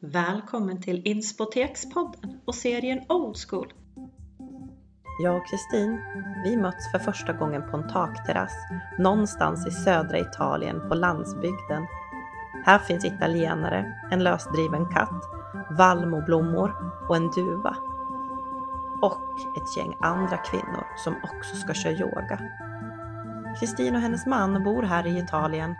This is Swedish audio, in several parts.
Välkommen till Inspotekspodden och serien Old School. Jag och Kristin, vi möts för första gången på en takterrass någonstans i södra Italien på landsbygden. Här finns italienare, en lösdriven katt, vallmoblommor och en duva. Och ett gäng andra kvinnor som också ska köra yoga. Kristin och hennes man bor här i Italien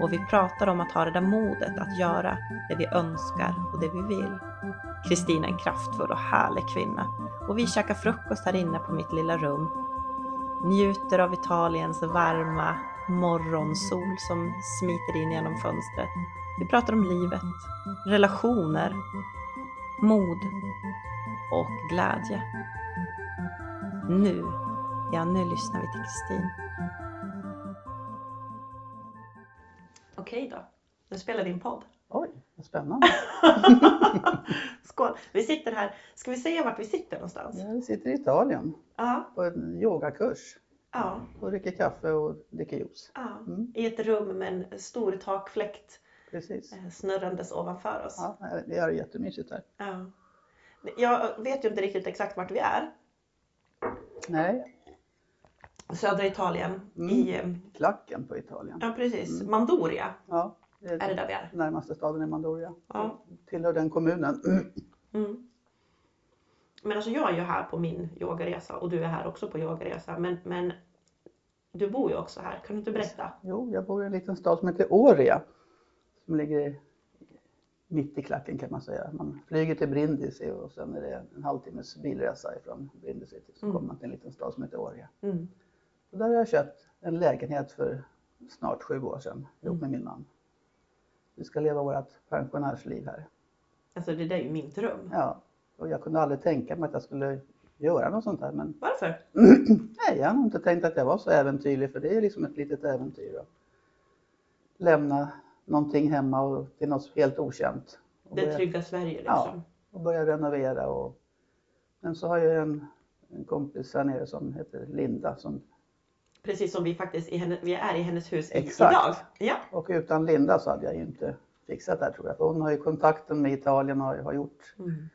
och vi pratar om att ha det där modet att göra det vi önskar och det vi vill. Kristin är en kraftfull och härlig kvinna och vi käkar frukost här inne på mitt lilla rum. Njuter av Italiens varma morgonsol som smiter in genom fönstret. Vi pratar om livet, relationer, mod och glädje. Nu, ja nu lyssnar vi till Kristin. Okej då, nu spelar vi in podd. Oj, vad spännande. Skål! Vi sitter här, ska vi säga vart vi sitter någonstans? Jag sitter i Italien Ja, på en yogakurs ja, och dricker kaffe och dricker juice. ja. Mm. I ett rum med en stor takfläkt Precis. eh, snurrandes ovanför oss. Ja, det är jättemysigt här. Ja. Jag vet ju inte riktigt exakt vart vi är. Nej, Södra Italien Mm. i, eh, klacken på Italien. ja precis, Mm. Mandoria Ja, det är det där vi är. närmaste staden är Mandoria. Ja. Tillhör den kommunen. Mm. Men alltså jag är ju här på min yogaresa och du är här också på yogaresa. Men, men du bor ju också här. Kan du inte berätta? Jo, jag bor i en liten stad som heter Oria. Som ligger mitt i klacken kan man säga. Man flyger till Brindisi och sen är det en halvtimmes bilresa ifrån Brindisi. Så Mm. kommer man till en liten stad som heter Oria. Mm. Och där har jag köpt en lägenhet för snart sju år sedan ihop Mm. med min man. Vi ska leva vårt pensionärsliv här. Alltså det där är ju min dröm. Ja, och jag kunde aldrig tänka mig att jag skulle göra något sånt här. Men Varför? nej, jag har nog inte tänkt att jag var så äventyrlig för det är liksom ett litet äventyr. Att lämna någonting hemma och till något helt okänt. Och Det börja, trygga Sverige Ja. liksom. och börja renovera. Och, men så har jag en, en kompis här nere som heter Linda som Precis som vi faktiskt i henne, vi är i hennes hus Exakt. idag. Ja. Och utan Linda så hade jag ju inte fixat det här tror jag. För hon har ju kontakten med Italien och har gjort Mm.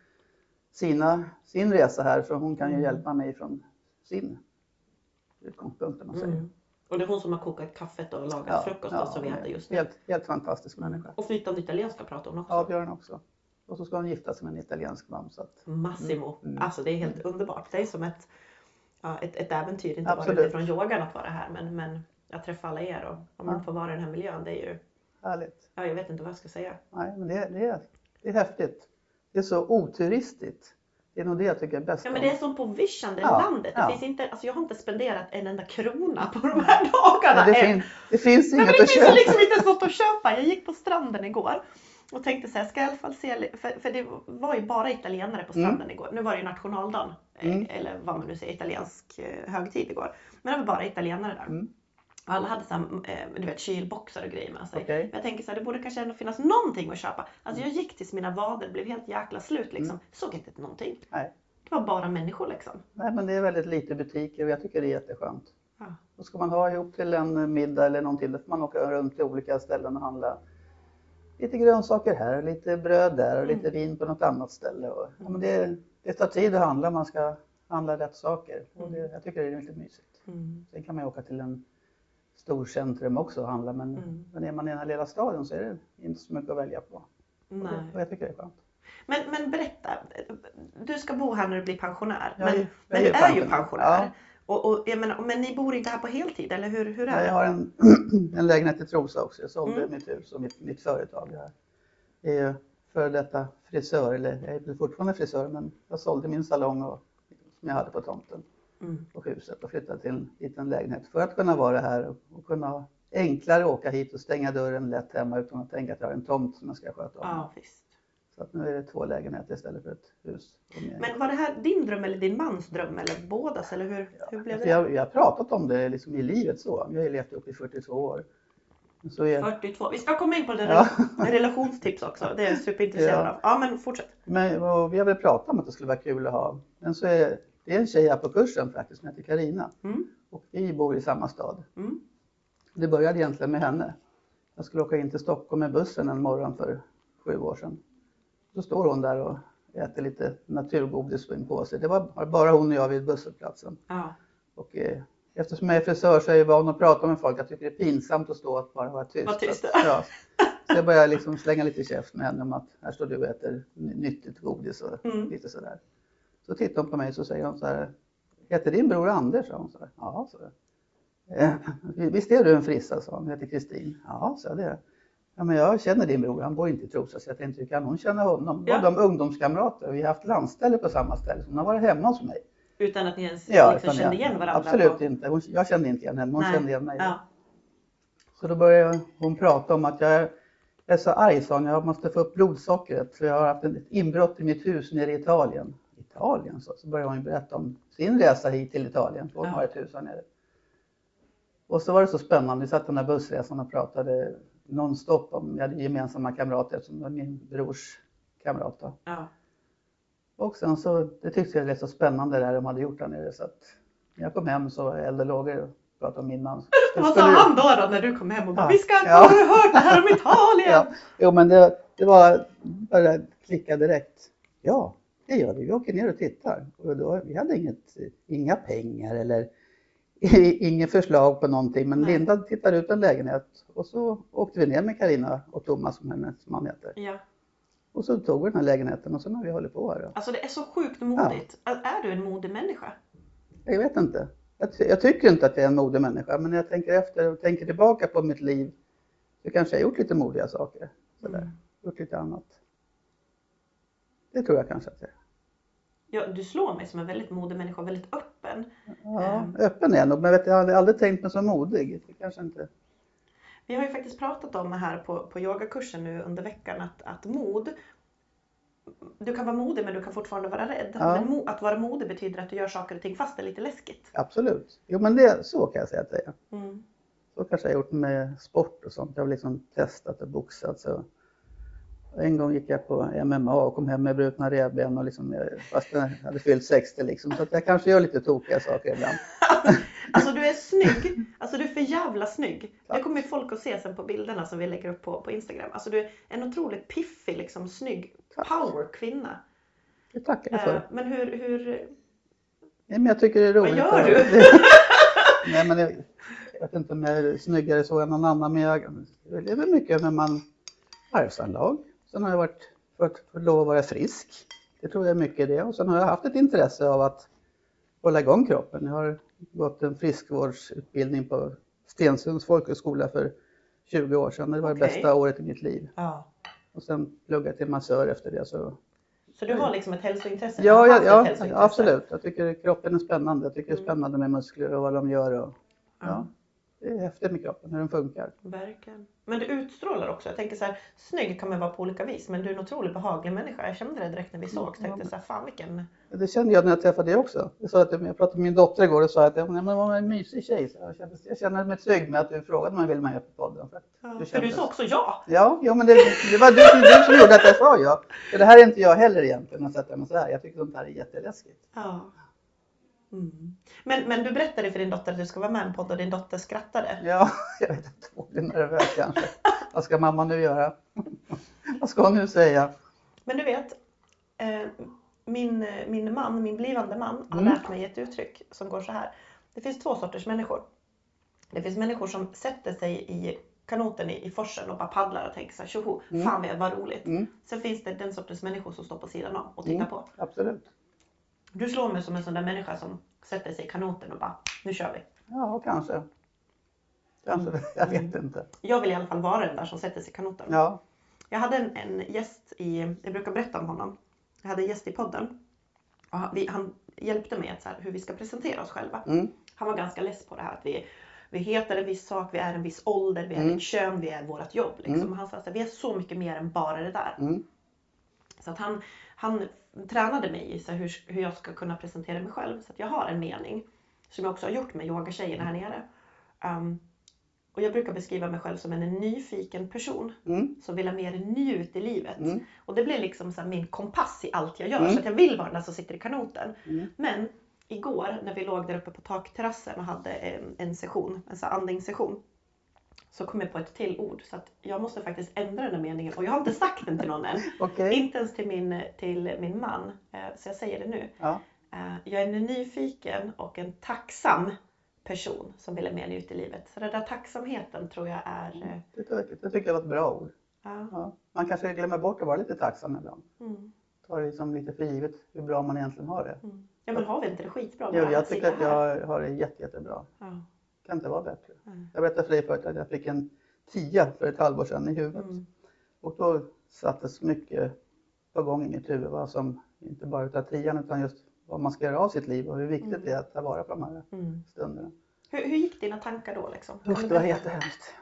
sina, sin resa här så hon kan ju Mm. hjälpa mig från sin utgångspunkt om man säger. Mm. Och det är hon som har kokat kaffet och lagat frukost då, som vi äter just nu. helt, helt fantastisk människa. Och flytande italienska pratar hon också. Ja, hon också. Och så ska hon gifta sig med en italiensk man. Så att, Massimo. Mm. Alltså det är helt underbart. Det är som ett, ja, ett, ett äventyr, inte Absolut. bara utifrån yogan att vara här men, men att träffa alla er och om man Ja. får vara i den här miljön det är ju, härligt. ja jag vet inte vad jag ska säga. Nej, men det, det, är, det är häftigt. Det är så oturistiskt. Det är nog det jag tycker är bäst. Ja men det är som på vischan, det Ja, landet. Det ja. finns inte, alltså jag har inte spenderat en enda krona på de här dagarna Men det, än. fin, det finns Nej, inget men det att finns köpa. liksom inte något att köpa. Jag gick på stranden igår och tänkte så här, ska jag i alla fall se, för, för det var ju bara italienare på stranden igår. Nu var det ju nationaldagen, Mm. eller vad man nu säger, italiensk eh, högtid igår. Men det var bara italienare där. Mm. Och alla hade så här, eh, du vet, kylboxar och grejer med sig. Okej. Men jag tänker så här, det borde kanske ändå finnas någonting att köpa. Alltså jag gick tills mina vader blev helt jäkla slut liksom. Såg inte någonting. Mm. Nej. Det var bara människor liksom. Nej, men det är väldigt lite butiker och jag tycker det är jätteskönt. Ja. Och ska man ha ihop till en middag eller någonting, då får man åka runt till olika ställen och handla lite grönsaker här, lite bröd där och Mm. lite vin på något annat ställe. Och, ja, men det, det tar tid att handla, man ska handla rätt saker. Och det, jag tycker det är lite mysigt. Mm. Sen kan man ju åka till en stor centrum också och handla, men, Mm. men är man i den här lilla staden så är det inte så mycket att välja på. Och, Nej. det, och jag tycker det är skönt. Men, men berätta, du ska bo här när du blir pensionär. Jag Men, jag men du är ju pensionär. Ja. Och, och, menar, men ni bor inte här på heltid, eller hur, hur är det? jag har en, en lägenhet i Trosa också. Jag sålde Mm. mitt hus och mitt, mitt företag här. Jag är före detta frisör, eller jag är väl fortfarande frisör, men jag sålde min salong och, som jag hade på tomten Mm. och huset och flyttade till en liten lägenhet för att kunna vara här och, och kunna enklare åka hit och stänga dörren lätt hemma utan att tänka att jag har en tomt som jag ska sköta om. Ja, visst. Så att nu är det två lägenheter istället för ett hus. Men var det här din dröm eller din mans dröm eller bådas eller hur, hur blev Alltså det? jag, jag har pratat om det liksom i livet så. Jag har levt upp i 42 år. Så är, 42. Vi ska komma in på det Ja. relationstips också. Det är jag superintresserad Ja. av. Ja men fortsätt. Men, vi har väl pratat om att det skulle vara kul att ha. Men så är det är en tjej här på kursen faktiskt som heter Karina Mm. Och vi bor i samma stad. Mm. Det började egentligen med henne. Jag skulle åka in till Stockholm med bussen en morgon för sju år sedan. Då står hon där och äter lite naturgodis på en påse. Det var bara hon och jag vid busshållplatsen. Ja. Och eh, eftersom jag är frisör så är jag van att prata med folk. Jag tycker det är pinsamt att stå och bara vara tyst. Var tyst. Att, ja. så jag börjar liksom slänga lite käft med henne om att här står du och äter nyttigt godis och Mm. lite sådär. Så tittar hon på mig och så säger hon så här. Heter din bror Anders? sa hon så här. Ja, så eh, Visst är du en frissa? sa hon. Heter Kristin. Ja, så det. Ja, men jag känner din bror, han bor inte i Trosa så jag tänkte, hur kan hon känna honom? Ja. Ja. De ungdomskamrater, vi har haft landställe på samma ställe, så hon har varit hemma hos mig. Utan att ni ens Ja, liksom kände igen varandra? Absolut på- inte. Hon, jag kände inte igen henne, hon Nej. kände igen mig. Ja. Så då började hon prata om att jag är, så arg, sa hon, jag måste få upp blodsockret för jag har haft ett inbrott i mitt hus nere i Italien. Italien? Så, så började hon berätta om sin resa hit till Italien, för hon Ja. har ett hus här nere. Och så var det så spännande, vi satt den här bussresan och pratade nonstop om, vi hade gemensamma kamrater som var min brors kamrat. Då. Ja. Och sen så, det tyckte jag lät så spännande det här de hade gjort där nere så att när jag kom hem så var jag eld och lågor och pratade om min man. Vad sa han då, då när du kom hem och bara Ja. Vi ska, Ja. har du hört det här om Italien? Ja, jo men det, det var bara klicka direkt. Ja, det gör vi. Vi åker ner och tittar. Och då, vi hade inget, inga pengar eller inget förslag på någonting. Men Nej. Linda tittade ut en lägenhet och så åkte vi ner med Karina och Thomas som hennes man heter. Ja. Och så tog vi den här lägenheten och sen har vi hållit på här. Alltså det är så sjukt modigt. Är du en modig människa? Jag vet inte. Jag, jag tycker inte att jag är en modig människa men när jag tänker efter och tänker tillbaka på mitt liv så kanske jag gjort lite modiga saker. Sådär. Mm. Gjort lite annat. Det tror jag kanske att jag är. Ja, du slår mig som en väldigt modig människa, väldigt öppen. Ja, Ehm. öppen är jag nog, men vet, jag har aldrig tänkt mig så modig. Det kanske inte... Vi har ju faktiskt pratat om det här på, på yogakursen nu under veckan att, att mod du kan vara modig men du kan fortfarande vara rädd. Ja. Men att vara modig betyder att du gör saker och ting fast det är lite läskigt. Absolut. Jo, men det, så kan jag säga att det är. Mm. Så kanske jag har gjort med sport och sånt. Jag har liksom testat och boxat. Så. En gång gick jag på MMA och kom hem med brutna revben och liksom, eh, fast jag hade fyllt 60 liksom. Så att jag kanske gör lite tokiga saker ibland. Alltså du är snygg. Alltså du är för jävla snygg. Det Tack. kommer ju folk att se sen på bilderna som vi lägger upp på, på Instagram. Alltså du är en otroligt piffig, liksom snygg Tack. power kvinna. Det tackar jag för. Eh, men hur, hur, Nej, men jag tycker det är roligt. gör att- du? Nej, men jag, jag vet inte om jag är snyggare så än någon annan, men jag, det är väl mycket när man arvsanlag. Sen har jag varit, fått lov att vara frisk. Det tror jag är mycket det. Och sen har jag haft ett intresse av att hålla igång kroppen. Jag har gått en friskvårdsutbildning på Stensunds folkhögskola för 20 år sedan. Det var det Okej. bästa året i mitt liv. ja. Och sen pluggade jag till massör efter det. Så Så du har liksom ett hälsointresse? Ja, ja, ja hälsointresse? absolut. Jag tycker kroppen är spännande. Jag tycker det är Mm. spännande med muskler och vad de gör. Och, Ja. det är häftigt med kroppen, hur den funkar. Verkligen. Men du utstrålar också. Jag tänker så här, snygg kan man vara på olika vis men du är en otroligt behaglig människa. Jag kände det direkt när vi såg. Så tänkte så här, fan vilken... Det kände jag när jag träffade dig också. Jag, sa att jag pratade med min dotter igår och sa att hon var en mysig tjej. Så jag, kände, jag känner mig trygg med att du frågade om jag ville med på podden. För, Ja, du för du kände- sa också ja. Ja, jo, men det, det var du, du som gjorde att jag sa ja. För det här är inte jag heller egentligen att sätta mig så här. Jag tycker sånt här är jätteläskigt. ja. Mm. Men, men du berättade för din dotter att du ska vara med i en podd och din dotter skrattade. Ja, jag vet inte. Hon blir nervös kanske. Vad ska mamma nu göra? Vad ska hon nu säga? Men du vet, eh, min, min man, min blivande man, har Mm. lärt mig ett uttryck som går så här. Det finns två sorters människor. Det finns människor som sätter sig i kanoten i, i forsen och bara paddlar och tänker så här, tjoho, Mm. fan vad- vad roligt. Mm, Sen finns det den sortens människor som står på sidan om och tittar Mm. på. absolut. Du slår mig som en sån där människa som sätter sig i kanoten och bara, nu kör vi. Ja, kanske. Kanske, jag vet inte. Jag vill i alla fall vara den där som sätter sig i kanoten. Ja, Jag hade en, en gäst i, jag brukar berätta om honom. Jag hade en gäst i podden. Och han, vi, han hjälpte mig att så här, hur vi ska presentera oss själva. mm, Han var ganska less på det här att vi, vi heter en viss sak, vi är en viss ålder, vi är Mm. ett kön, vi är vårt jobb. Liksom. Mm. Han sa att vi är så mycket mer än bara det där. mm, Så att han, han tränade mig i så hur, hur jag ska kunna presentera mig själv. Så att jag har en mening som jag också har gjort med yogatjejerna här nere. Um, och jag brukar beskriva mig själv som en nyfiken person mm, som vill ha mer njut i livet. mm, Och det blir liksom så min kompass i allt jag gör. Mm. Så att jag vill vara den som sitter i kanoten. mm, Men igår när vi låg där uppe på takterrassen och hade en, en session, en här andningssession. Så kom jag på ett till ord. Så att jag måste faktiskt ändra den här meningen. Och jag har inte sagt den till någon än. Okej. Inte ens till min, till min man. Eh, Så jag säger det nu. Ja. Eh, Jag är en nyfiken och en tacksam person som vill mer njut i livet. Så den där tacksamheten tror jag är... eh, Det, tycker- det tycker jag var ett bra ord. Ja. Ja. Man kanske glömmer bort att vara lite tacksam ibland. Mm. Tar det som lite för givet hur bra man egentligen har det. Mm. Ja men har vi inte det skitbra? Jo, jag tycker att jag har det jätte, jättebra. Ja. Kan inte vara bättre. Mm. Jag berättade för dig förut att jag fick en tia för ett halvår sedan i huvudet. Mm. Och då sattes mycket på gång i mitt huvud. Vad som, inte bara utav tian utan just vad man ska göra av sitt liv och hur viktigt Mm. det är att ta vara på de här Mm. stunderna. Hur, hur gick dina tankar då? Liksom? Usch, det var jättehemskt.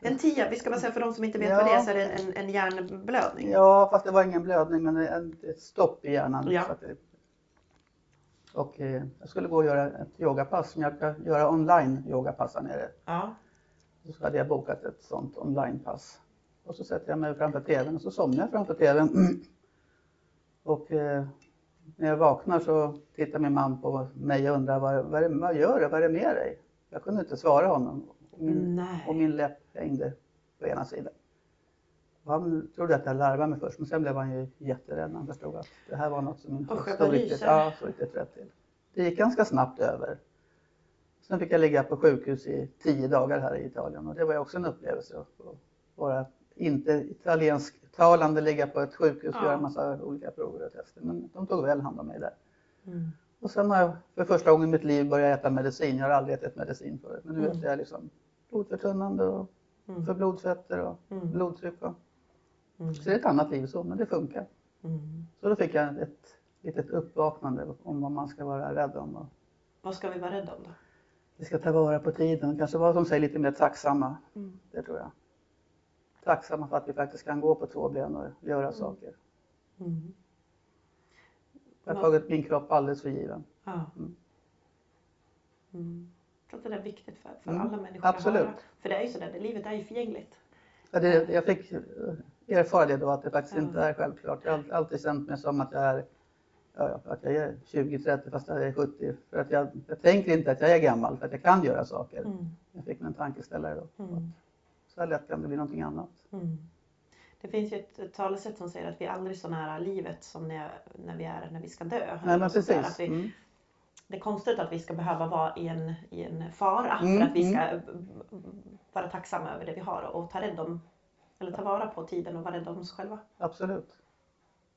En tia, vi ska bara säga för de som inte vet Ja. vad det är så är det en, en hjärnblödning. Ja, fast det var ingen blödning men en, ett stopp i hjärnan. Ja. Så att det, och eh, jag skulle gå och göra ett yogapass som jag ska göra online yogapass här nere. Ja. Så hade jag bokat ett sånt onlinepass. Och så sätter jag mig framför TVn och så somnar jag framför TVn. Och eh, när jag vaknar så tittar min man på mig och undrar vad, vad, vad gör du? Vad är det med dig? Jag kunde inte svara honom. Och min, och min läpp hängde på ena sidan. Han trodde att jag larvade mig först men sen blev han ju jätterädd när han förstod att det här var något som inte Usch, stod riktigt, ja, stod riktigt rätt till. Det gick ganska snabbt över. Sen fick jag ligga på sjukhus i tio dagar här i Italien och det var ju också en upplevelse att vara inte italiensktalande ligga på ett sjukhus och Ja. göra massa olika prover och tester. Men de tog väl hand om mig där. Mm. Och sen har jag för första gången i mitt liv börjat äta medicin. Jag har aldrig ätit medicin förut. Men nu Mm. äter jag liksom blodförtunnande och Mm. för blodfetter och Mm. blodtryck. Och. Mm. Så det är ett annat liv så, men det funkar. Mm. Så då fick jag ett litet uppvaknande om vad man ska vara rädd om. Och Vad ska vi vara rädda om då? vi ska ta vara på tiden, kanske vara som säger lite mer tacksamma. Mm. Det tror jag. Tacksamma för att vi faktiskt kan gå på två ben och göra saker. Mm. Jag har tagit min kropp alldeles för given. Ja. Mm. Mm. Jag tror att det är viktigt för, för Mm, alla människor absolut. att höra. För det är ju sådär, det, livet är ju förgängligt. Ja, det, jag fick erfara det då att det faktiskt inte är självklart. Jag har alltid- känt mig som att jag är, ja, ja, att jag är 20-30 fast jag är 70. För att jag, jag tänker inte att jag är gammal för att jag kan göra saker. Mm. Jag fick mig en tankeställare då. Mm. Så här lätt kan det bli någonting annat. Mm. Det finns ju ett, ett talesätt som säger att vi är aldrig så nära livet som när, när vi är när vi ska dö. Nej men precis. Mm. Det är konstigt att vi ska behöva vara i en, i en fara Mm, för att vi ska mm, vara tacksamma över det vi har och ta rädd om eller ta vara på tiden och vara rädda om oss själva. Absolut.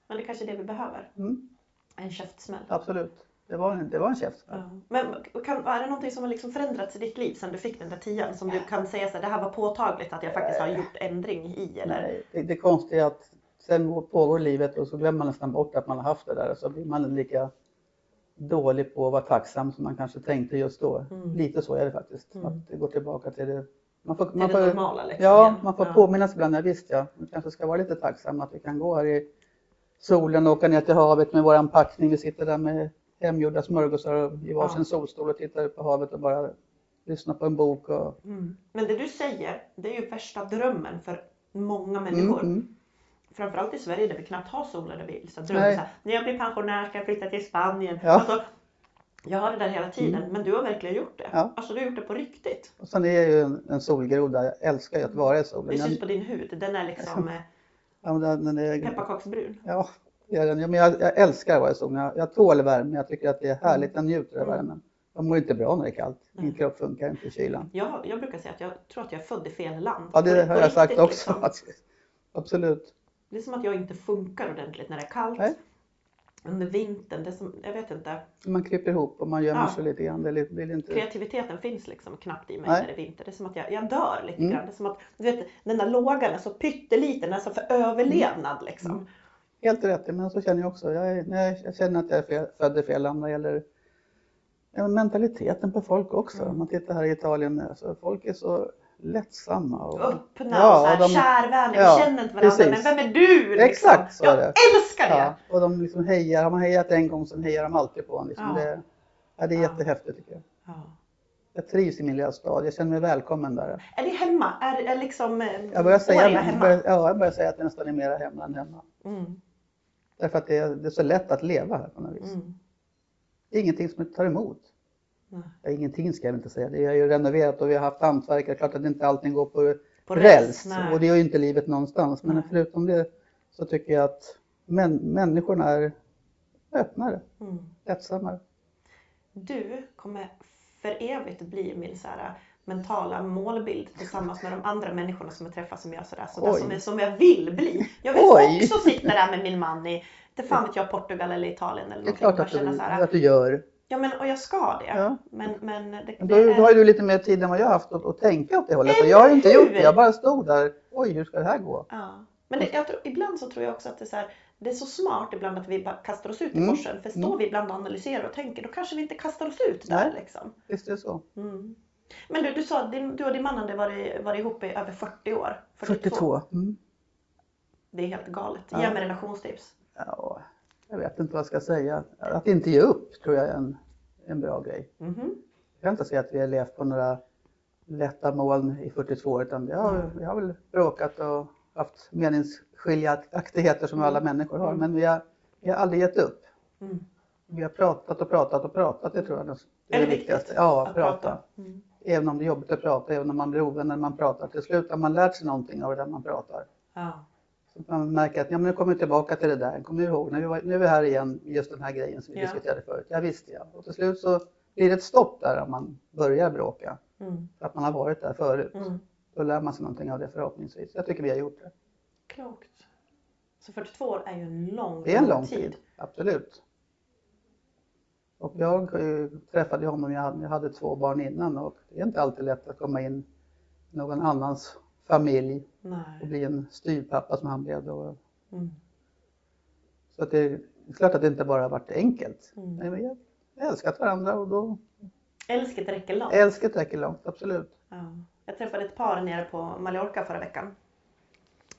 Men det är kanske är det vi behöver. Mm. En käftsmäll. Absolut. Det var en, det var en käftsmäll. Ja. Men kan, är det någonting som har liksom förändrats i ditt liv sedan du fick den där tian? Som du kan säga att det här var påtagligt att jag faktiskt har gjort ändring i? Eller? Nej, det, det konstiga är att sen pågår livet och så glömmer man nästan bort att man har haft det där så blir man lika dålig på att vara tacksam som man kanske tänkte just då. Mm. Lite så är det faktiskt. Mm. Att det går tillbaka till det. Man får, man får, normala liksom? ja, igen. man får Ja. påminnas ibland. Ja, visst ja, man kanske ska vara lite tacksam att vi kan gå här i solen och åka ner till havet med våran packning. Vi sitter där med hemgjorda smörgåsar och i varsin Ja. solstol och tittar ut på havet och bara lyssnar på en bok. Och, Mm. Men det du säger, det är ju värsta drömmen för många mm, människor. mm. Framförallt i Sverige där vi knappt har sol där vi liksom drömmer Nej. så här, när jag blir pensionär ska jag flytta till Spanien. Ja. Alltså, jag har det där hela tiden, men du har verkligen gjort det. Ja. Alltså du har gjort det på riktigt. Och sen är jag ju en, en solgroda. Jag älskar ju att vara i solen. Det syns Jag- på din hud. Den är liksom Ja, men den, den är, pepparkaksbrun. ja, det är den. Ja, men jag, jag älskar att vara i solen. Jag, jag tål värme. Jag tycker att det är härligt. Jag njuter av Mm. värmen. Jag mår inte bra när det är kallt. Min Mm. kropp funkar inte i kylan. Jag, jag brukar säga att jag tror att jag är född i fel land. Ja, det På- har jag sagt riktigt, också. liksom. Absolut. Det är som att jag inte funkar ordentligt när det är kallt. Nej. Under vintern, det är som, jag vet inte. Man kryper ihop och man gömmer Ja. sig lite grann. Det vill, inte... Kreativiteten finns liksom knappt i mig Nej. när det är vinter. Det är som att jag, jag dör lite Mm. grann. Det är som att du vet, den där lågan är så pytteliten, alltså för överlevnad liksom. Mm. Helt rätt, men så känner jag också. Jag, är, nej, jag känner att jag är fel, född i fel land när det gäller mentaliteten på folk också. Mm. Om man tittar här i Italien, alltså, folk är så lättsamma. Och, Öppna Ja, och så här, de- kärvänliga. ja, Vi känner inte varandra, precis. men vem är du? Liksom? Exakt så jag är det. älskar det! Ja, och de liksom hejar, har man hejat en gång så hejar de alltid på en. Liksom. Ja. Det, ja, det är jättehäftigt tycker jag. Ja. Jag trivs i min lilla stad, jag känner mig välkommen där. Är det hemma? Är, är liksom eh, Jag börjar säga, jag börjar, ja, jag börjar säga att det nästan är mera hemma än hemma. Mm, Därför att det är, det är så lätt att leva här på något vis. mm. Det är ingenting som tar emot. Nej. Ja, ingenting ska jag inte säga. Det är ju renoverat och vi har haft hantverkare. Klart att inte allting går på, På räls. nej. Och det gör ju inte livet någonstans. Men Nej. förutom det så tycker jag att män, människorna är öppnare, Mm. lättsammare. Du kommer för evigt bli min så här, mentala målbild tillsammans med de andra människorna som jag träffar som gör sådär. sådär som, jag, som jag vill bli. Jag vill Oj. också sitta där med min man i, inte fan vet jag, Portugal eller Italien eller Det är någonting. klart att du, att du gör. Ja men och jag ska det. Ja. Men, men det, det då, då har ju du lite mer tid än vad jag har haft att, att tänka åt det hållet. Eller jag har inte gjort det. Jag bara stod där. Oj, hur ska det här gå? ja. men det, jag tror, ibland så tror jag också att det är så här, det är så smart ibland att vi bara kastar oss ut i Mm. forsen. För står Mm. vi ibland och analyserar och tänker då kanske vi inte kastar oss ut där Nej. liksom. Visst är det så? Mm. Men du, du sa att du och din man hade varit, varit ihop i över 40 år. 42. Mm. Det är helt galet. Ja. Ge mig relationstips. Ja, jag vet inte vad jag ska säga. Att inte ge upp tror jag är en, en bra grej. Mhm. Jag kan inte säga att vi har levt på några lätta moln i 42 år utan vi har, vi har väl bråkat och haft meningsskiljaktigheter som alla människor har. Mm. Men vi har, vi har aldrig gett upp. Mm. Vi har pratat och pratat och pratat. Det tror jag är det, Är det viktigaste. Ja, att prata. prata? Mm. Även om det är jobbigt att prata, även om man blir ovän när man pratar. Till slut har man lärt sig någonting av det man pratar. Ja. Man märker att ja, men nu kommer vi tillbaka till det där. Kommer du ihåg? Nu, nu är vi här igen, just den här grejen som vi Ja. diskuterade förut. Ja visst ja. Och till slut så blir det ett stopp där om man börjar bråka. Mm. För att man har varit där förut. Mm. Då lär man sig någonting av det förhoppningsvis. Jag tycker vi har gjort det. Klokt. Så 42 år är ju en lång, Det är en lång tid, absolut. Och jag träffade honom, jag hade, jag hade två barn innan och det är inte alltid lätt att komma in någon annans familj och Nej. bli en styvpappa som han blev då. Mm. Så att det är klart att det inte bara varit enkelt. Mm. Nej, men jag har älskat varandra och då Älsket räcker långt. älsket räcker långt, absolut. Ja. Jag träffade ett par nere på Mallorca förra veckan.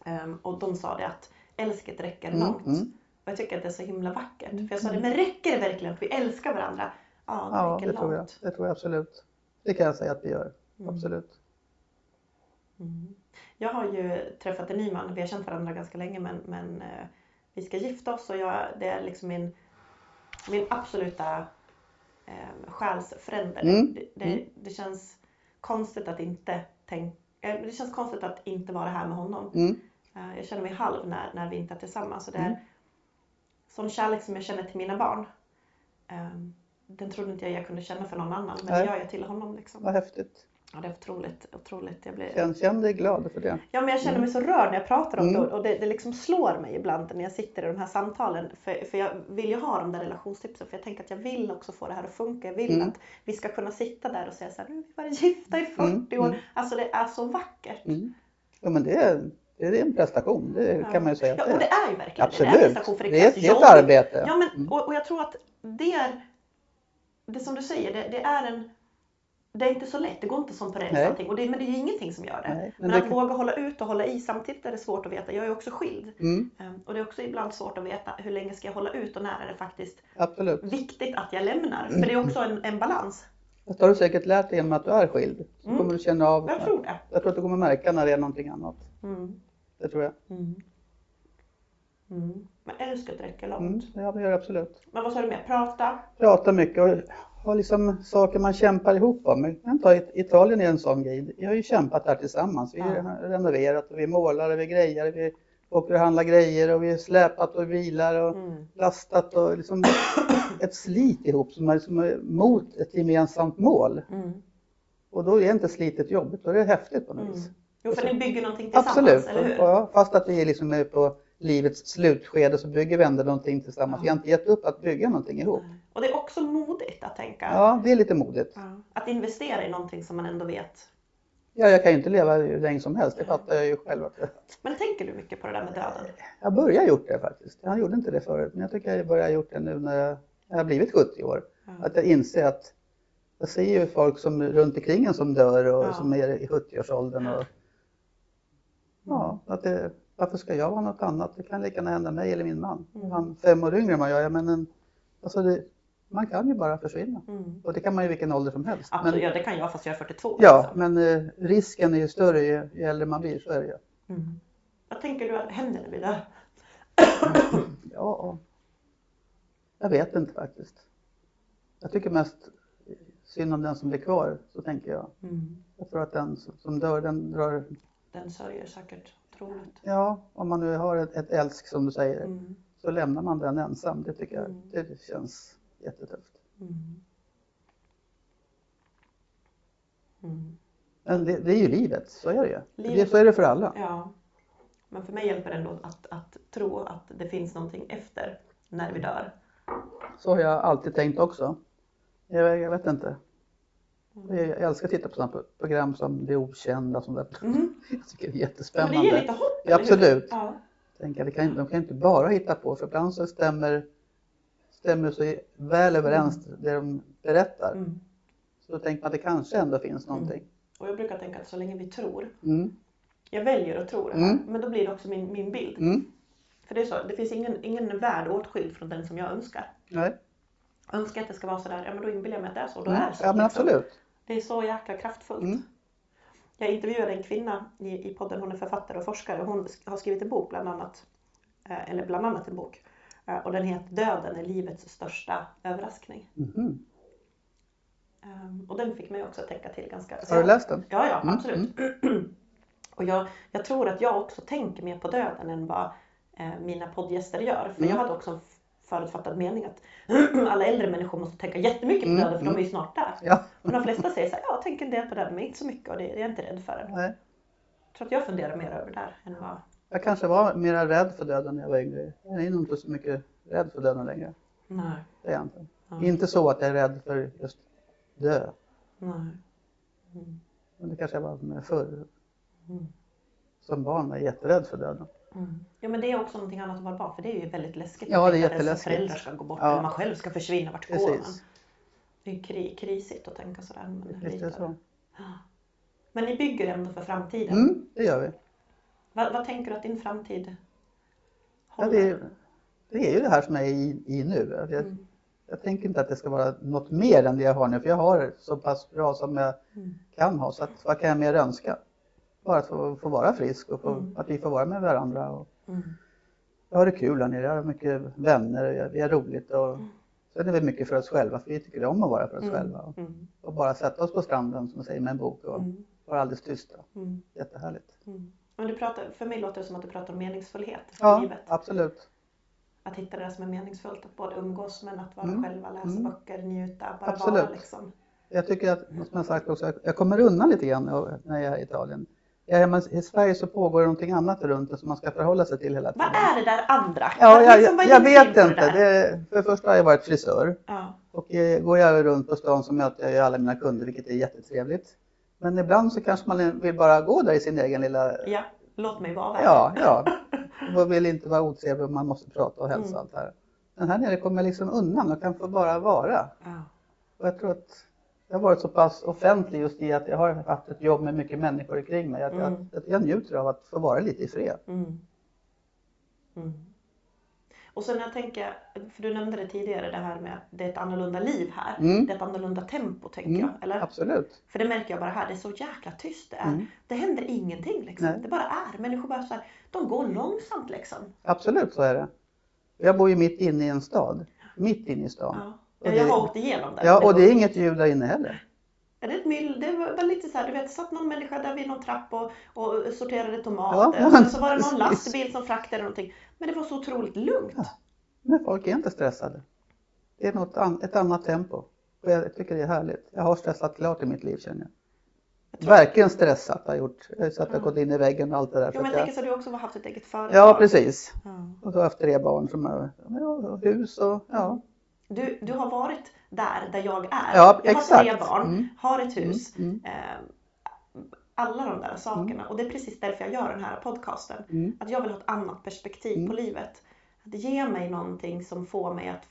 Ehm, och de sa det att älsket räcker Mm, långt. mm. Och jag tycker att det är så himla vackert. För jag sa det, men räcker det verkligen att vi älskar varandra? Ja, det Ja, räcker det långt. tror jag. Det tror jag absolut. Det kan jag säga att vi gör, Mm. absolut. Mm. Jag har ju träffat en ny man, vi har känt varandra ganska länge men, men eh, vi ska gifta oss och jag, det är liksom min, min absoluta eh, själsfrände. Mm. Det, det, Mm. det känns konstigt att inte tänka eh, det känns konstigt att inte vara här med honom. Mm. Eh, Jag känner mig halv när, när vi inte är tillsammans. Och det är Mm. sån kärlek som jag känner till mina barn. Eh, Den trodde inte jag jag kunde känna för någon annan men Nej. det gör jag till honom. Liksom. Vad häftigt. Ja, det är otroligt, otroligt. Jag blir... Känn, känn dig glad för det. Ja men jag känner mig så rörd när jag pratar om Mm. det och det, det liksom slår mig ibland när jag sitter i de här samtalen. För, för jag vill ju ha de där relationstipsen för jag tänker att jag vill också få det här att funka. Jag vill Mm. att vi ska kunna sitta där och säga så här, nu har vi varit gifta i 40 Mm, år. mm. Alltså det är så vackert. Mm. Ja, men det är, det är en prestation, det kan man ju säga Ja, och det är. ju verkligen det. Det är en Absolut. prestation för det, Det är, ett jobb. arbete. Ja, men, Mm. och, och jag tror att det är, det som du säger, det, det är en det är inte så lätt, det går inte som på räls allting. Och det, men det är ju ingenting som gör det. Nej, men men att kan- våga hålla ut och hålla i samtidigt är det svårt att veta. Jag är också skild. Mm, Ehm, Och det är också ibland svårt att veta hur länge ska jag hålla ut och när är det faktiskt absolut. viktigt att jag lämnar. För det är också en, en balans. Det har du säkert lärt dig genom att du är skild. Så Mm. kommer du känna av. Jag tror det. Jag tror att du kommer märka när det är någonting annat. Mm. Det tror jag. Mm. Mm. Men älsket räcker långt. Mm, ja, det gör det absolut. Men vad sa du mer? Prata? Prata mycket och ha liksom saker man kämpar ihop om. Ta It- Italien är en sån grej. Vi har ju kämpat där tillsammans. Vi har Ja. renoverat och vi målar och vi grejer. Vi åker och handlar grejer och vi har släpat och vilar och Mm. lastat och liksom ett slit ihop som är, som är mot ett gemensamt mål. Mm. Och då är inte slitet jobbigt, då är det häftigt på något Mm. vis. Jo, för ni bygger någonting tillsammans, Absolut. eller hur? Ja, fast att vi är liksom är på livets slutskede så bygger vi ändå någonting tillsammans. Ja. Vi har inte gett upp att bygga någonting ihop. Och det är också modigt att tänka. Ja, det är lite modigt. Ja. Att investera i någonting som man ändå vet. Ja, jag kan ju inte leva hur länge som helst, det fattar jag ju själv. Men tänker du mycket på det där med döden? jag börjar gjort det faktiskt. Jag gjorde inte det förut, men jag tycker jag börjar gjort det nu när jag, när jag har blivit 70 år. Ja. Att jag inser att jag ser ju folk som runt omkring en som dör och som är i 70-årsåldern. Och, ja, att det, varför ska jag vara något annat? Det kan lika gärna hända mig eller min man. Mm. Han är fem år yngre än vad jag är, men en, alltså det, man kan ju bara försvinna. Mm. Och det kan man ju i vilken ålder som helst. Absolut, Men, ja det kan jag fast jag är 42. ja, liksom. men eh, risken är ju större ju, ju äldre man blir, så är det ju. Mm. Vad tänker du händer när vi dör? Ja, jag vet inte faktiskt. Jag tycker mest synd om den som blir kvar, så tänker jag. Mm. Jag tror att den som som dör, den drar, Den sörjer säkert otroligt. ja, om man nu har ett, ett älsk som du säger, Mm. så lämnar man den ensam. Det tycker jag, Mm. det känns jättetufft. Mm. Mm. Men det, det är ju livet, så är det ju. Det, Livet- så är det för alla. Ja. Men för mig hjälper det ändå att, att tro att det finns någonting efter när vi dör. Så har jag alltid tänkt också. Jag, jag vet inte. Jag, jag älskar att titta på sådana program som Det Okända. Som där. Mhm. Jag tycker det är Men jättespännande. det ger lite hopp, Ja, absolut. Ja. Tänker, det kan, de kan inte bara hitta på, för ibland så stämmer, stämmer så väl överens det de berättar. Mm. Så då tänker man att det kanske ändå finns någonting. Och jag brukar tänka att så länge vi tror, Mm. jag väljer att tro det här, Mm. men då blir det också min, min bild. Mm. För det är så, det finns ingen, ingen värld åtskild från den som jag önskar. Nej. Önskar jag att det ska vara sådär, ja men då inbillar jag mig att det är så. Då Mm. är det så. Ja men liksom. absolut. Det är så jäkla kraftfullt. Mm. Jag intervjuade en kvinna i, i podden, hon är författare och forskare. Hon har skrivit en bok bland annat, eh, eller bland annat en bok. Eh, Och den heter Döden är livets största överraskning. Ehm, Och den fick mig också att tänka till ganska... Har du läst den? Ja, ja Mm, absolut. Och jag, jag tror att jag också tänker mer på döden än vad eh, mina poddgäster gör. För Mm. jag hade också en förutfattad mening att alla äldre människor måste tänka jättemycket på Mm, döden för de är mm. ju snart där. Ja. Men de flesta säger så här, ja, jag tänker en del på döden men inte så mycket och det, det är jag inte rädd för än. Nej. Jag tror att jag funderar mer över det där än vad... Jag kanske var mer rädd för döden när jag var yngre. Jag är nog inte så mycket rädd för döden längre. Nej. Det är jag inte. Ja. Inte så att jag är rädd för just dö. Nej. Mm. Men det kanske jag var med förr. Mm. Som barn var jag jätterädd för döden. Mm. Ja men det är också någonting annat att vara barn för det är ju väldigt läskigt. Ja, det är tänka att jätteläskigt. föräldrar ska gå bort Ja. eller man själv ska försvinna. Vart går man? Precis. Det är kri- krisigt att tänka sådär. Men, Visst är så. Ja. men ni bygger ändå för framtiden. Mm, det gör vi. Vad, vad tänker du att din framtid Ja, håller? det, är, det är ju det här som jag är i, i nu. Jag, Mm. jag tänker inte att det ska vara något mer än det jag har nu. För jag har det så pass bra som jag Mm. kan ha. Så att, vad kan jag mer önska? Bara att få, få vara frisk och få, Mm. att vi får vara med varandra. Och Mm. jag har det kul här nere. Jag har mycket vänner vi har roligt. Och, Mm. Sen är vi mycket för oss själva. För vi tycker om att vara för oss Mm. själva. Och, Mm. och bara sätta oss på stranden som man säger med en bok och Mm. vara alldeles tysta. Mm. Jättehärligt. Men du pratar, för mig låter det som att du pratar om meningsfullhet i Ja, livet. absolut. Att hitta det som är meningsfullt. Att både umgås men att vara Mm. själva, läsa Mm. böcker, njuta, bara Absolut. vara liksom. Jag tycker att, som jag sagt också, jag- jag kommer undan lite grann när jag är i Italien. Ja, men I Sverige så pågår det någonting annat runt det som man ska förhålla sig till hela tiden. Vad är det där andra? Ja, jag, Liksom, jag, vet inte. det för det första har jag varit frisör Ja. och eh, går jag runt på stan så möter jag alla mina kunder vilket är jättetrevligt. Men ibland så kanske man vill bara gå där i sin egen lilla... ja, låt mig vara. Ja, ja. Man vill inte vara otrevlig man måste prata och hälsa Mm. allt här. Men här nere kommer jag liksom undan och kan få bara vara. Ja. Och jag tror att jag har varit så pass offentlig just i att jag har haft ett jobb med mycket människor kring mig. Att Mm. jag, att jag njuter av att få vara lite i fred. Mm. Mm. Och sen jag tänker, för du nämnde det tidigare det här med att det är ett annorlunda liv här. Mm. Det är ett annorlunda tempo tänker Mm, jag. Eller? Absolut. För det märker jag bara här, det är så jäkla tyst det är. Mm. Det händer ingenting liksom. Nej. Det bara är. Människor bara så här, de går långsamt liksom. Absolut så är det. Jag bor ju mitt inne i en stad. Mitt inne i stan. Ja. Ja, jag har åkt igenom det. Ja, och det är inget ljud där inne heller. Ja, det är ett myll, det var lite så här, du vet, satt någon människa där vid någon trapp och, och sorterade Ja, tomater. ja, och så var det någon lastbil som fraktade någonting. Men det var så otroligt lugnt. Ja. Men folk är inte stressade. Det är något an- ett annat tempo. Och jag tycker det är härligt. Jag har stressat klart i mitt liv känner jag. Jag Verkligen stressat har jag gjort. Så att jag Ja. gått in i väggen och allt det där. Så men jag tänker så du också har haft ett eget företag. Ja, precis. Ja. Och så har jag haft tre barn som har ja, hus och ja. Du, du har varit där, där jag är. Ja, jag har tre barn, Mm. har ett hus. Mm, Eh, alla de där sakerna. Och det är precis därför jag gör den här podcasten. Mm. Att jag vill ha ett annat perspektiv Mm. på livet. Att ge mig någonting som får mig att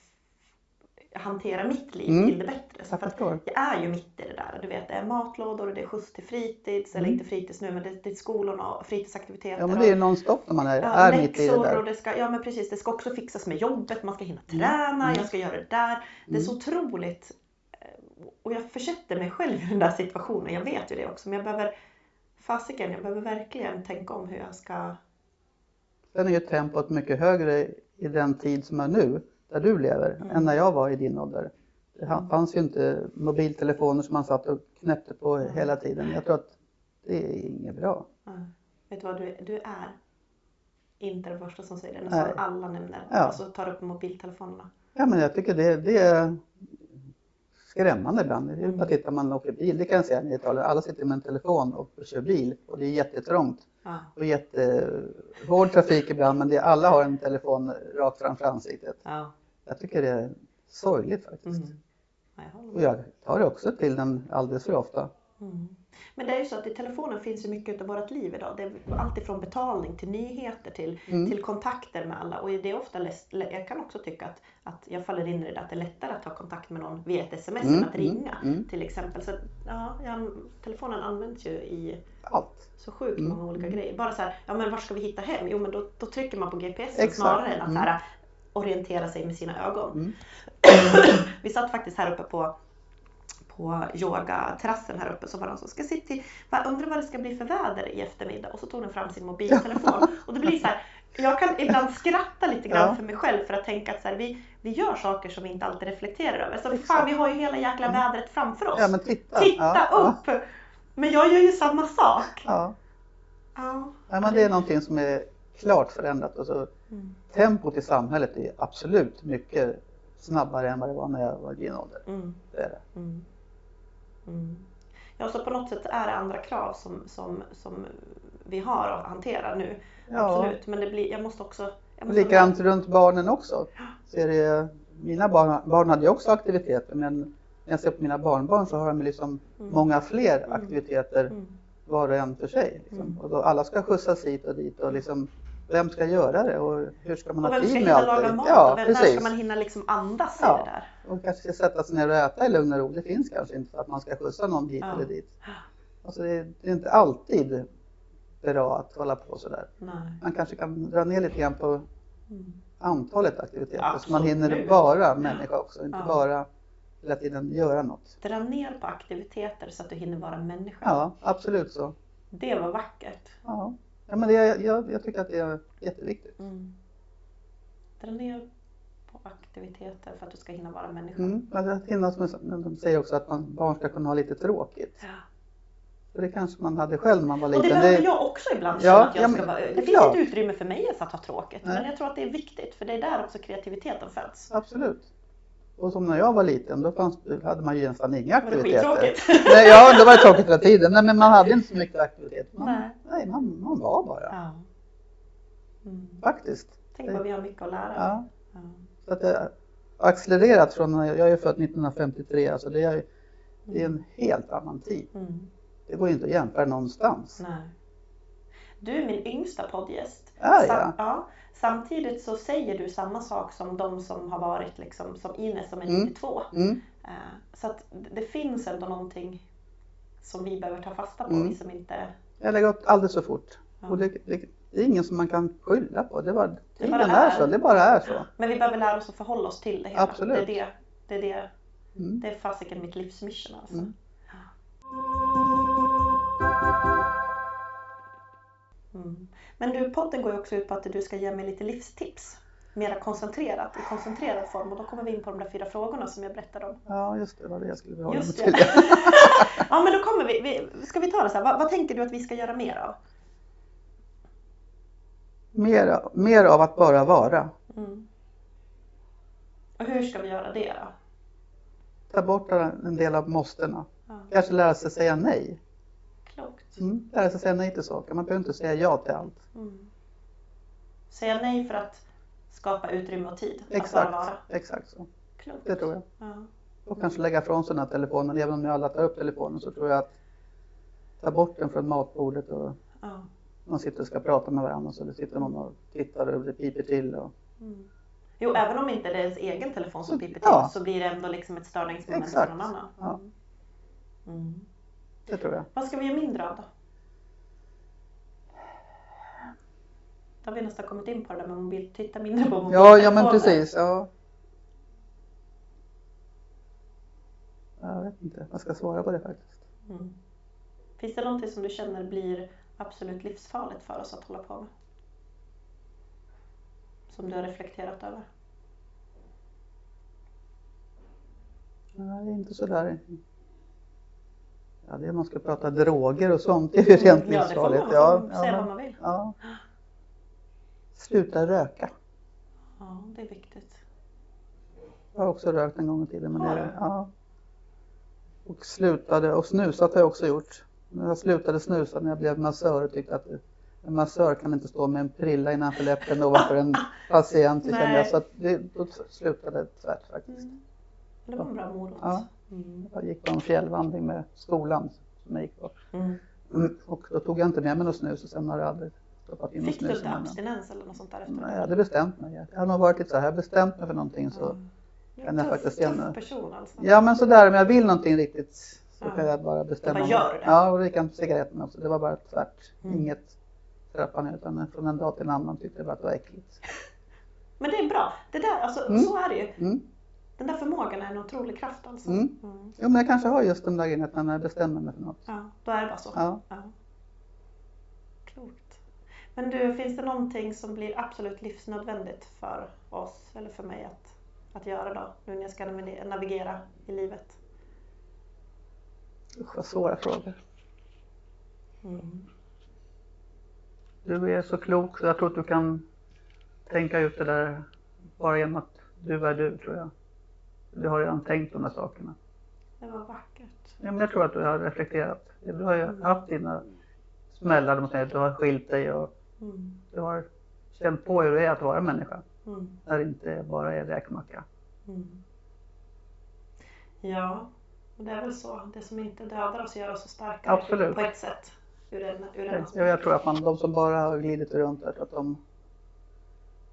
hantera mitt liv Mm. till det bättre. Så Jag för jag är ju mitt i det där. Du vet, det är matlådor och det är skjuts till fritids. Eller Mm. inte fritids nu, men det, är skolorna och fritidsaktiviteter. Ja men det är nonstop när man är, Ja, är mitt i det där. och det ska, ja men precis, det ska också fixas med jobbet, man ska hinna Mm. träna, Mm. jag ska göra det där. Det är så otroligt. eh, Och jag försätter mig själv i den där situationen, jag vet ju det också. Men jag behöver, fasiken, jag behöver verkligen tänka om hur jag ska... Sen är ju tempot mycket högre i den tid som är nu, där du lever, Mm. än när jag var i din ålder. Det ha- fanns ju inte mobiltelefoner som man satt och knäppte på Mm. hela tiden. Jag tror att det är inget bra. Ja. Vet du vad, du, du är inte den första som säger det. Nästan alla nämner Ja. och så tar upp mobiltelefonerna. Ja, men jag tycker det, det är skrämmande ibland. Det är bara att titta man åker bil, det kan jag säga när jag talar. Alla sitter med en telefon och kör bil och det är jättetrångt Ja. och jättehård trafik ibland men det, alla har en telefon rakt framför ansiktet. Ja. Jag tycker det är sorgligt faktiskt. Mm. Jag Och jag tar också till den alldeles för ofta. Mm. Men det är ju så att i telefonen finns ju mycket av vårt liv idag. Det är allt ifrån betalning till nyheter till, Mm. till kontakter med alla. Och det är ofta lätt, jag kan också tycka att, att jag faller in i det att det är lättare att ta kontakt med någon via ett sms Mm, än att mm, ringa mm. till exempel. Så ja, jag, telefonen används ju i Allt. så sjukt Mm, många olika grejer. Bara så här, ja men var ska vi hitta hem? Jo men då, då trycker man på GPS Exakt, snarare än att mm. så här, orientera sig med sina ögon. Mm. Vi satt faktiskt här uppe på på yogaterrassen här uppe så var det någon som ska sitta i, "Va, undrar vad det ska bli för väder i eftermiddag och så tog den fram sin mobiltelefon och det blir så här, jag kan ibland skratta lite grann Ja. för mig själv för att tänka att så här, vi, vi gör saker som vi inte alltid reflekterar över. Så fan vi har ju hela jäkla Mm. vädret framför oss. Ja titta. Titta ja, upp! Men jag gör ju samma sak. Ja, Ja. men det är någonting som är klart förändrat. Alltså, Mm. Tempot i samhället är absolut mycket snabbare än vad det var när jag var i din ålder. Mm. Det är det. Mm. Mm. Ja, så på något sätt är det andra krav som, som, som vi har att hantera nu. Ja. Absolut. Men det blir, jag måste också... Jag måste Likadant runt barnen också. Så det, mina barn, barn hade ju också aktiviteter men när jag ser på mina barnbarn så har de liksom Mm. många fler Mm. aktiviteter Mm. var och en för sig. Liksom. Och då alla ska skjutsas hit och dit och liksom, vem ska göra det och hur ska man Och ha vem ska tid med hinna allt laga det? mat? Ja, och vem, när ska man hinna liksom andas Ja. i det där? Och kanske ska sätta sig ner och äta i lugn och ro. Det finns kanske inte för att man ska skjutsa någon hit Ja. eller dit. Alltså det, är, det är inte alltid bra att hålla på sådär. Nej. Man kanske kan dra ner lite grann på Mm. antalet aktiviteter så man Absolut. hinner vara människa också, inte Ja. bara hela tiden göra något. Dra ner på aktiviteter så att du hinner vara människa. Ja, absolut så. Det var vackert. Ja, ja men det, jag, jag tycker att det är jätteviktigt. Mm. Dra ner på aktiviteter för att du ska hinna vara människa. Mm. Att hinna, som de säger också att man, barn ska kunna ha lite tråkigt. Ja. För det kanske man hade själv när man var Och det liten. behöver jag också ibland Ja, att jag ja, ska men vara. Det finns klart. inte utrymme för mig för att ha tråkigt. Nej. Men jag tror att det är viktigt för det är där också kreativiteten föds. Absolut. Och som när jag var liten, då fanns, hade man ju nästan inga det aktiviteter. skittråkigt. Nej, ja, det var tråkigt hela tiden. Nej, men man hade inte så mycket aktiviteter. Man, Nej. nej, man, man var bara. Ja. Mm. Faktiskt. Tänk vad vi har mycket att lära. Ja. Ja. Så att det har accelererat från, jag är född 1953, alltså det är, det är en helt annan tid. Mm. Det går ju inte att jämföra någonstans. Nej. Du är min yngsta poddgäst. Ah, ja. ja. Samtidigt så säger du samma sak som de som har varit liksom, som Ines som är Mm. 92. Mm. Eh, Så att det finns ändå någonting som vi behöver ta fasta på. Mm. Vi som inte... Jag lägger gått alldeles för fort. Ja. Och det, det, det är ingen som man kan skylla på. Det, var, tiden bara är. är. så, det bara är så. Men vi behöver lära oss att förhålla oss till det hela. Absolut. Det är det, det, är det, Mm. det är fasiken mitt livsmission alltså. Mm. Mm. Men du, podden går ju också ut på att du ska ge mig lite livstips. Mera koncentrerat, i koncentrerad form. Och då kommer vi in på de där fyra frågorna som jag berättade om. Ja, just det, det var det jag skulle förhålla mig Just till. ja men då kommer vi, vi ska vi ta det så här. Vad, vad tänker du att vi ska göra mer av? Mer, mer av att bara vara. Mm. Och hur ska vi göra det då? Ta bort en del av måstena. Ja, Kanske lära sig säga nej. Klokt. Mm. Lära sig säga nej till saker. Man behöver inte säga ja till allt. Mm. Säga nej för att skapa utrymme och tid. Att Exakt, bara vara. exakt så. Klokt. Det tror jag. Ja. Och kanske lägga ifrån sig den här telefonen. Även om jag alla tar upp telefonen så tror jag att ta bort den från matbordet och Ja. man sitter och ska prata med varandra så sitter någon och tittar och det piper till. Och... Mm. Jo, även om inte det är ens egen telefon som piper till Ja. så blir det ändå liksom ett störningsmoment för Exakt. någon annan. Ja. Mm. Det tror jag. Vad ska vi göra mindre av då? Då har vi nästan kommit in på det där med mobil. Titta mindre på Ja, mobiltelefoner. ja men precis. Ja. Jag vet inte. Jag ska svara på det faktiskt. Mm. Finns det någonting som du känner blir absolut livsfarligt för oss att hålla på med? Som du har reflekterat över? Nej, inte sådär. Ja, det är man ska prata droger och sånt, det är ju rent Ja, det får livsfarligt. man, Ja, ja, vad man vill. ja. Sluta röka. Ja, det är viktigt. Jag har också rökt en gång i tiden. Men Har det, ja. Och slutade, och snusat har jag också gjort. Jag slutade snusa när jag blev massör och tyckte att en massör kan inte stå med en prilla innanför läppen ovanför en patient. Kände jag, så att det, då slutade det tvärt faktiskt. Mm. Det var en bra morot. Ja. Mm. Jag gick på en fjällvandring med skolan som jag gick på. Mm. Och då tog jag inte med mig något snus och sen har jag aldrig stoppat in något Fick du snus inte abstinens eller något sånt där efter? Nej, jag hade bestämt mig. Jag har nog varit lite så här, jag bestämt mig för någonting så. Mm. Är kan en jag tuff, faktiskt tuff gärna- person alltså. Ja men sådär, om jag vill någonting riktigt så Ja. kan jag bara bestämma mig. gör det. Ja, och likadant cigaretterna också. Det var bara tvärt. Mm. Inget trappa ner utan från en dag till en annan tyckte jag bara att det var äckligt. Men det är bra. Det där, alltså, Mm. Så är det ju. Mm. Den där förmågan är en otrolig kraft alltså. Mm. Mm. Jo men jag kanske har just den där att när jag bestämmer mig för något. Ja, då är det bara så. Ja. Ja. Klokt. Men du, finns det någonting som blir absolut livsnödvändigt för oss eller för mig att, att göra då? Nu när jag ska navigera- navigera i livet. Usch vad svåra frågor. Mm. Du är så klok så jag tror att du kan tänka ut det där bara genom att du är du tror jag. Du har redan tänkt de här sakerna. Det var vackert. Ja, men jag tror att du har reflekterat. Du har ju haft dina smällar, du har skilt dig och Mm. du har känt på hur det är att vara människa. Mm. När det inte bara är räkmacka. Mm. Ja, och det är väl så. Det som inte dödar oss gör oss så starkare Absolut. på ett sätt. Ur en, ur en Ja, jag tror att man, de som bara har glidit runt att de,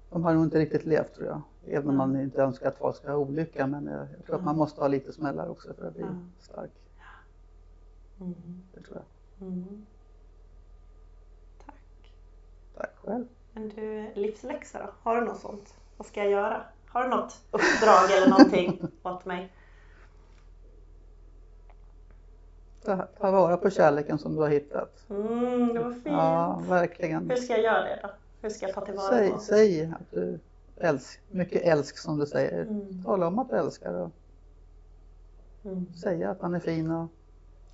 de har nog inte riktigt levt tror jag. Även om man inte önskar att folk ska ha olycka. Men jag, jag tror att man måste ha lite smällar också för att bli Mm. stark. Mm. Det tror jag. Mm. Tack. Tack själv. Men du, livsläxa då? Har du något sånt? Vad ska jag göra? Har du något uppdrag eller någonting åt mig? Ta, ta vara på kärleken som du har hittat. Mm, det var fint. Ja, verkligen. Hur ska jag göra det då? Hur ska jag ta tillvara Säg, på? säg att du älsk, mycket älsk som du säger. Mm. Tala om att du älskar och Mm. säga att han är fin. Och,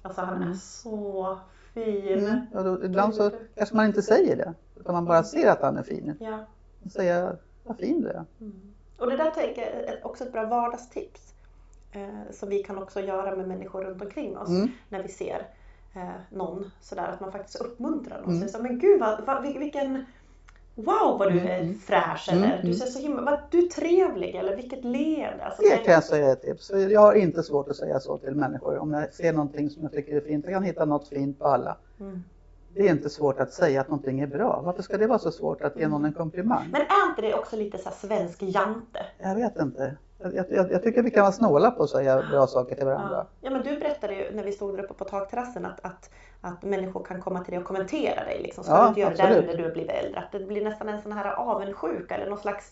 Alltså han är Mm. så fin. mm. och då, ibland så kanske man inte säger det. Utan man bara ser att han är fin. Ja. Säga vad fin du är. Mm. Och det där tänker jag är också ett bra vardagstips. Eh, som vi kan också göra med människor runt omkring oss. Mm. När vi ser eh, någon sådär att man faktiskt uppmuntrar någon. Mm. Så, men gud vad, vad, vil- vilken Wow vad du Mm, är fräsch eller du mm. ser så himla, vad, du är trevlig eller vilket leende. Alltså, Det kan jag säga ett tips. Jag har inte svårt att säga så till människor. Om jag ser någonting som jag tycker är fint. Jag kan hitta något fint på alla. Mm. Det är inte svårt att säga att någonting är bra. Varför ska det vara så svårt att ge någon en komplimang? Men är inte det också lite så svensk jante? Jag vet inte. Jag, jag, jag tycker vi kan vara snåla på att säga bra saker till varandra. Ja. ja men du berättade ju när vi stod där uppe på takterrassen att, att, att människor kan komma till dig och kommentera dig. Liksom. Ska Ja, du inte göra det där absolut. nu när du har blivit äldre? Att det blir nästan en sån här avundsjuka eller någon slags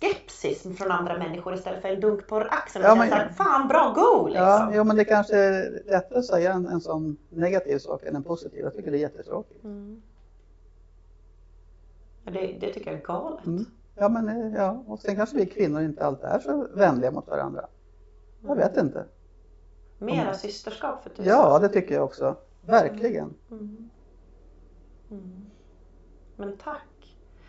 skepsis från andra människor istället för en dunk på axeln och Ja, men- såhär, fan bra go liksom. Ja, jo, men det kanske är lättare att säga en, en sån negativ sak än en positiv. Jag tycker det är jättetråkigt. Mm. Ja, Det, det tycker jag är galet. Mm. Ja, men eh, ja, och sen kanske vi kvinnor inte alltid är så vänliga mot varandra. Jag vet inte. Mera systerskap för tusan. Ja, det tycker jag också. Verkligen. Mm. Mm. Men tack.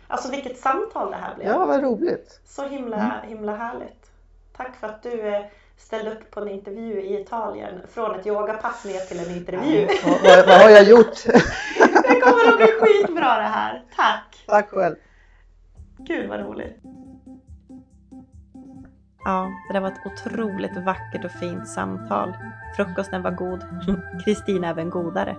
Alltså vilket samtal det här blev. Ja, vad roligt. Så himla, Mm. himla härligt. Tack för att du eh, ställde upp på en intervju i Italien. Från ett yogapass ner till en intervju. Vad, vad, vad har jag gjort? Det kommer att bli skitbra det här. Tack! Tack själv. Gud vad roligt. Ja, det där var ett otroligt vackert och fint samtal. Frukosten var god. Kristina även godare.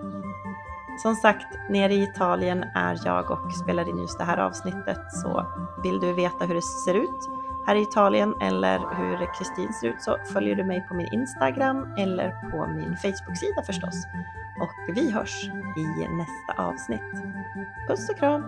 Som sagt, nere i Italien är jag och spelar in just det här avsnittet. Så vill du veta hur det ser ut här i Italien eller hur Kristin ser ut så följer du mig på min Instagram eller på min Facebook-sida förstås. Och vi hörs i nästa avsnitt. Puss och kram!